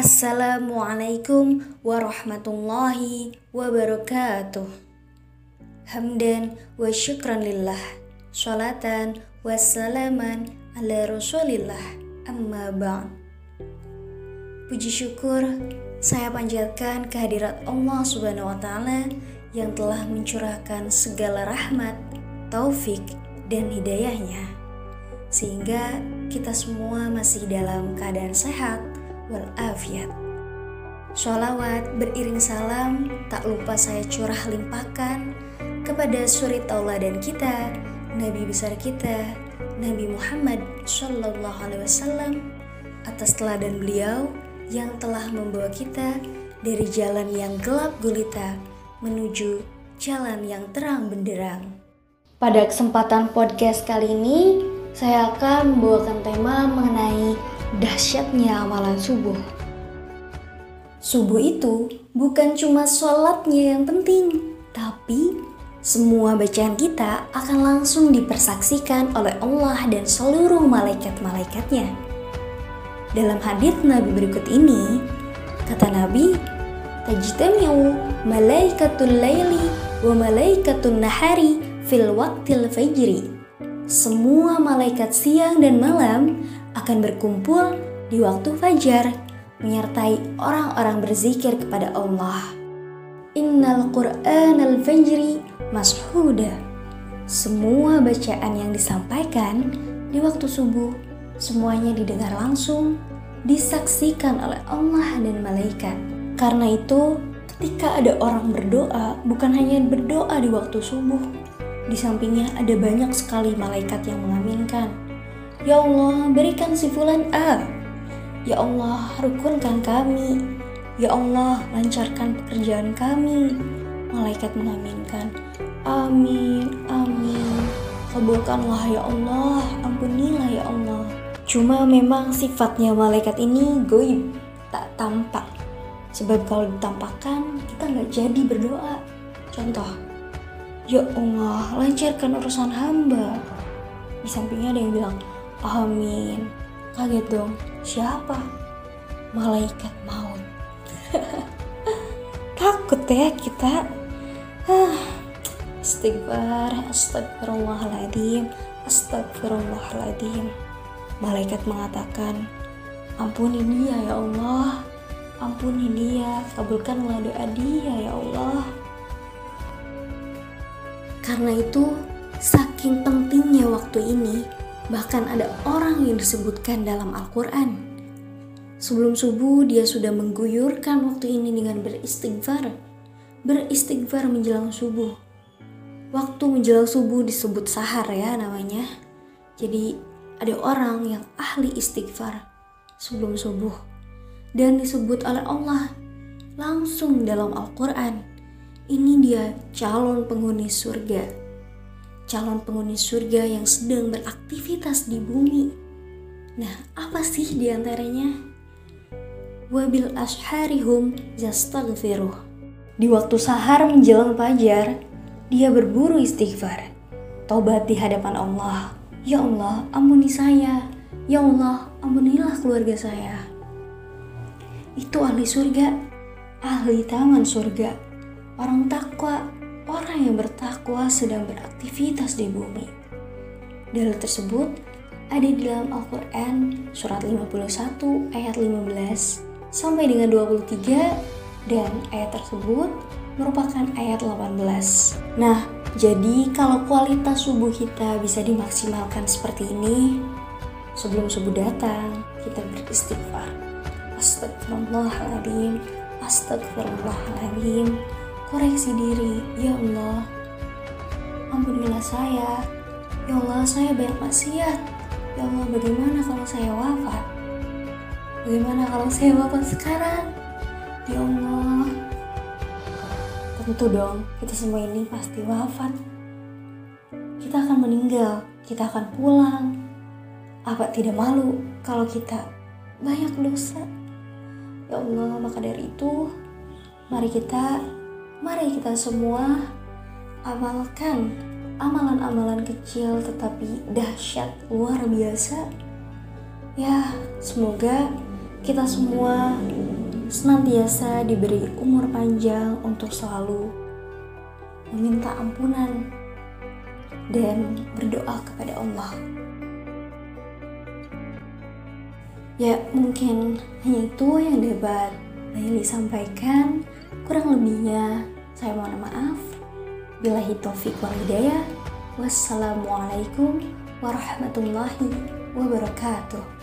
Assalamualaikum warahmatullahi wabarakatuh. Hamdan wa syukran lillah. Salatan wa salaman ala rasulillah. Amma ba'd. Puji syukur saya panjatkan kehadirat Allah Subhanahu wa taala yang telah mencurahkan segala rahmat, taufik, dan hidayahnya sehingga kita semua masih dalam keadaan sehat walafiat. Sholawat beriring salam tak lupa saya curah limpahkan kepada suri tauladan kita, Nabi besar kita, Nabi Muhammad Shallallahu Alaihi Wasallam atas teladan beliau yang telah membawa kita dari jalan yang gelap gulita menuju jalan yang terang benderang. Pada kesempatan podcast kali ini, saya akan membawakan tema mengenai dahsyatnya amalan subuh. Subuh itu bukan cuma sholatnya yang penting, tapi semua bacaan kita akan langsung dipersaksikan oleh Allah dan seluruh malaikat-malaikatnya. Dalam hadis Nabi berikut ini, kata Nabi, Tajtami'u malaikatul laili wa malaikatul nahari fil waqtil fajri. Semua malaikat siang dan malam akan berkumpul di waktu fajar menyertai orang-orang berzikir kepada Allah. Innal Qur'an al-fajri mashuda. Semua bacaan yang disampaikan di waktu subuh semuanya didengar langsung, disaksikan oleh Allah dan malaikat. Karena itu, ketika ada orang berdoa, bukan hanya berdoa di waktu subuh, di sampingnya ada banyak sekali malaikat yang mengaminkan Ya Allah, berikan si fulan A. Ya Allah, rukunkan kami. Ya Allah, lancarkan pekerjaan kami. Malaikat mengaminkan. Amin, amin. Kabulkanlah ya Allah, ampunilah ya Allah. Cuma memang sifatnya malaikat ini goib, tak tampak. Sebab kalau ditampakkan, kita nggak jadi berdoa. Contoh, Ya Allah, lancarkan urusan hamba. Di sampingnya ada yang bilang, Amin. Kaget dong, siapa? Malaikat maut. Takut ya kita. Ah, istighfar, astagfirullahaladzim, astagfirullahaladzim. Malaikat mengatakan, ampuni dia ya Allah, ampuni dia, kabulkanlah doa dia ya Allah. Karena itu, saking pentingnya waktu ini, Bahkan ada orang yang disebutkan dalam Al-Quran. Sebelum subuh dia sudah mengguyurkan waktu ini dengan beristighfar. Beristighfar menjelang subuh. Waktu menjelang subuh disebut sahar ya namanya. Jadi ada orang yang ahli istighfar sebelum subuh. Dan disebut oleh Allah langsung dalam Al-Quran. Ini dia calon penghuni surga calon penghuni surga yang sedang beraktivitas di bumi. Nah, apa sih di antaranya? Wabil asharihum yastaghfiruh. Di waktu sahar menjelang fajar, dia berburu istighfar. Tobat di hadapan Allah. Ya Allah, ampuni saya. Ya Allah, ampunilah keluarga saya. Itu ahli surga, ahli taman surga, orang takwa, orang yang bertakwa sedang beraktivitas di bumi. Dalil tersebut ada di dalam Al-Quran surat 51 ayat 15 sampai dengan 23 dan ayat tersebut merupakan ayat 18. Nah, jadi kalau kualitas subuh kita bisa dimaksimalkan seperti ini, sebelum subuh datang, kita beristighfar. Astagfirullahaladzim, astagfirullahaladzim, koreksi diri, ya Allah. Ampunilah saya, ya Allah saya banyak maksiat. Ya Allah bagaimana kalau saya wafat? Bagaimana kalau saya wafat sekarang? Ya Allah. Tentu dong, kita semua ini pasti wafat. Kita akan meninggal, kita akan pulang. Apa tidak malu kalau kita banyak dosa? Ya Allah, maka dari itu, mari kita Mari kita semua amalkan amalan-amalan kecil tetapi dahsyat luar biasa. Ya, semoga kita semua senantiasa diberi umur panjang untuk selalu meminta ampunan dan berdoa kepada Allah. Ya, mungkin hanya itu yang dapat Laili sampaikan. Kurang lebihnya, saya mohon maaf. Bila taufik wal hidayah. Wassalamualaikum warahmatullahi wabarakatuh.